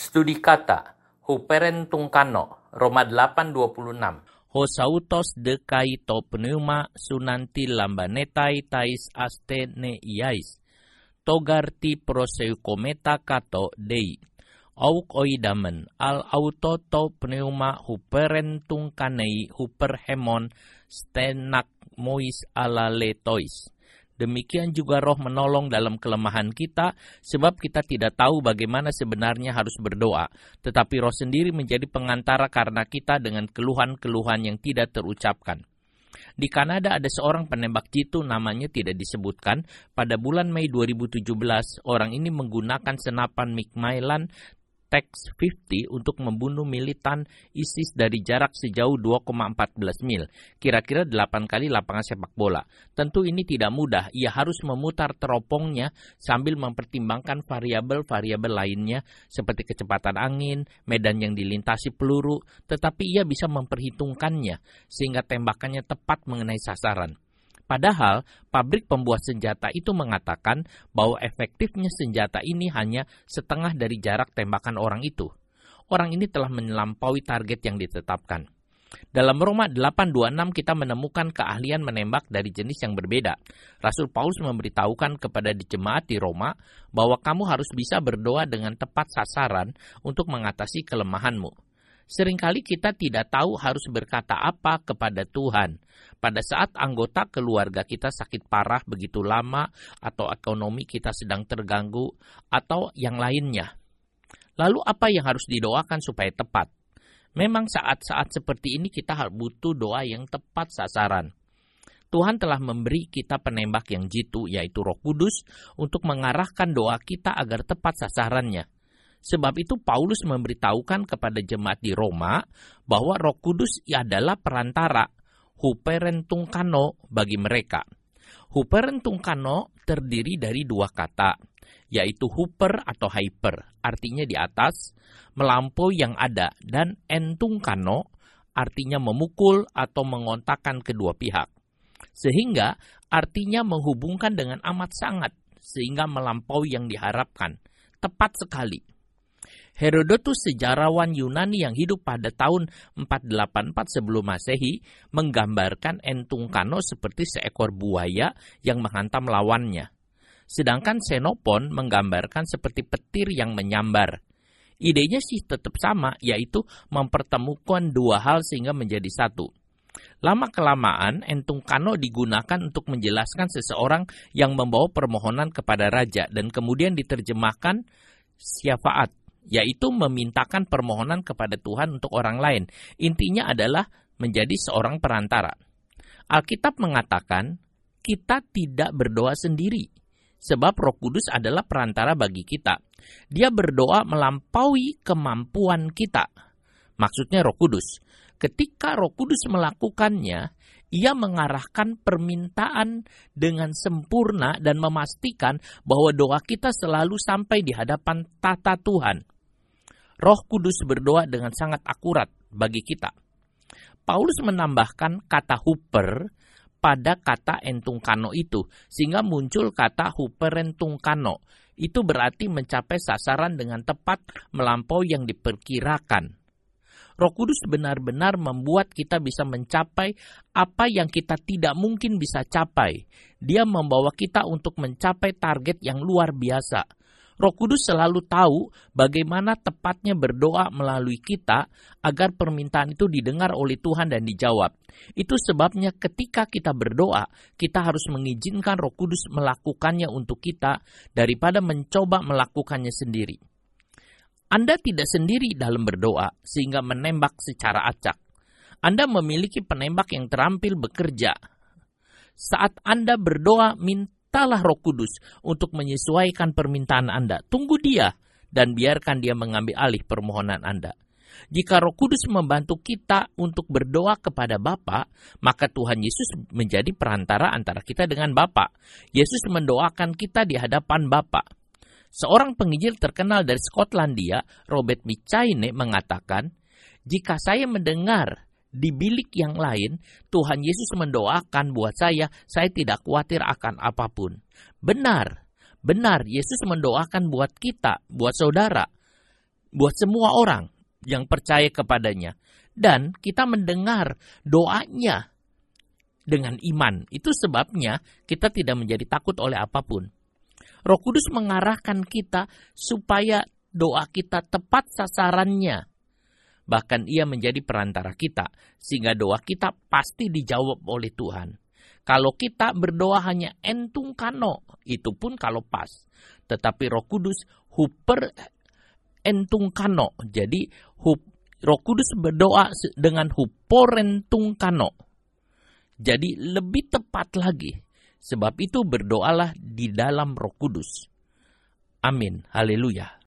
Studi kata, huperen tungkano, Roma 8.26. Hosautos dekai to pneuma sunanti lambanetai tais aste ne iais. Togarti proseukometa kato dei. Auk oidamen al auto to pneuma huperen tungkanei huperhemon stenak mois ala letois Demikian juga roh menolong dalam kelemahan kita, sebab kita tidak tahu bagaimana sebenarnya harus berdoa. Tetapi roh sendiri menjadi pengantara karena kita dengan keluhan-keluhan yang tidak terucapkan. Di Kanada ada seorang penembak jitu namanya tidak disebutkan. Pada bulan Mei 2017, orang ini menggunakan senapan Mick Mylan Tex 50 untuk membunuh militan ISIS dari jarak sejauh 2,14 mil, kira-kira 8 kali lapangan sepak bola. Tentu ini tidak mudah, ia harus memutar teropongnya sambil mempertimbangkan variabel-variabel lainnya seperti kecepatan angin, medan yang dilintasi peluru, tetapi ia bisa memperhitungkannya sehingga tembakannya tepat mengenai sasaran. Padahal pabrik pembuat senjata itu mengatakan bahwa efektifnya senjata ini hanya setengah dari jarak tembakan orang itu. Orang ini telah melampaui target yang ditetapkan. Dalam Roma 826 kita menemukan keahlian menembak dari jenis yang berbeda. Rasul Paulus memberitahukan kepada jemaat di Roma bahwa kamu harus bisa berdoa dengan tepat sasaran untuk mengatasi kelemahanmu. Seringkali kita tidak tahu harus berkata apa kepada Tuhan. Pada saat anggota keluarga kita sakit parah begitu lama, atau ekonomi kita sedang terganggu, atau yang lainnya. Lalu, apa yang harus didoakan supaya tepat? Memang saat-saat seperti ini kita butuh doa yang tepat sasaran. Tuhan telah memberi kita penembak yang jitu, yaitu Roh Kudus, untuk mengarahkan doa kita agar tepat sasarannya. Sebab itu Paulus memberitahukan kepada jemaat di Roma bahwa Roh Kudus adalah perantara huperentungkano bagi mereka. Huperentungkano terdiri dari dua kata, yaitu huper atau hyper, artinya di atas, melampaui yang ada, dan entungkano, artinya memukul atau mengontakkan kedua pihak. Sehingga artinya menghubungkan dengan amat sangat, sehingga melampaui yang diharapkan. Tepat sekali. Herodotus sejarawan Yunani yang hidup pada tahun 484 sebelum Masehi menggambarkan Entungkano seperti seekor buaya yang menghantam lawannya. Sedangkan Xenophon menggambarkan seperti petir yang menyambar. Idenya sih tetap sama, yaitu mempertemukan dua hal sehingga menjadi satu. Lama-kelamaan, Entungkano digunakan untuk menjelaskan seseorang yang membawa permohonan kepada raja dan kemudian diterjemahkan syafaat yaitu memintakan permohonan kepada Tuhan untuk orang lain. Intinya adalah menjadi seorang perantara. Alkitab mengatakan kita tidak berdoa sendiri, sebab Roh Kudus adalah perantara bagi kita. Dia berdoa melampaui kemampuan kita. Maksudnya Roh Kudus. Ketika Roh Kudus melakukannya, ia mengarahkan permintaan dengan sempurna dan memastikan bahwa doa kita selalu sampai di hadapan tata Tuhan. Roh Kudus berdoa dengan sangat akurat bagi kita. Paulus menambahkan kata huper pada kata entungkano itu, sehingga muncul kata huperentungkano. Itu berarti mencapai sasaran dengan tepat melampaui yang diperkirakan. Roh Kudus benar-benar membuat kita bisa mencapai apa yang kita tidak mungkin bisa capai. Dia membawa kita untuk mencapai target yang luar biasa. Roh Kudus selalu tahu bagaimana tepatnya berdoa melalui kita agar permintaan itu didengar oleh Tuhan dan dijawab. Itu sebabnya ketika kita berdoa, kita harus mengizinkan Roh Kudus melakukannya untuk kita daripada mencoba melakukannya sendiri. Anda tidak sendiri dalam berdoa sehingga menembak secara acak. Anda memiliki penembak yang terampil bekerja. Saat Anda berdoa, minta mintalah Roh Kudus untuk menyesuaikan permintaan Anda. Tunggu Dia dan biarkan Dia mengambil alih permohonan Anda. Jika Roh Kudus membantu kita untuk berdoa kepada Bapa, maka Tuhan Yesus menjadi perantara antara kita dengan Bapa. Yesus mendoakan kita di hadapan Bapa. Seorang penginjil terkenal dari Skotlandia, Robert Michaine mengatakan, "Jika saya mendengar di bilik yang lain, Tuhan Yesus mendoakan buat saya, saya tidak khawatir akan apa pun. Benar, benar, Yesus mendoakan buat kita, buat saudara. buat semua orang yang percaya kepadanya. Dan kita mendengar doanya dengan iman. Itu sebabnya kita tidak menjadi takut oleh apa pun. Roh Kudus mengarahkan kita supaya doa kita tepat sasarannya. Bahkan ia menjadi perantara kita, sehingga doa kita pasti dijawab oleh Tuhan. Kalau kita berdoa hanya entung kano, itu pun kalau pas. Tetapi roh kudus huper entung kano. Jadi hup, roh kudus berdoa dengan huporentung kano. Jadi lebih tepat lagi. Sebab itu berdoalah di dalam roh kudus. Amin. Haleluya.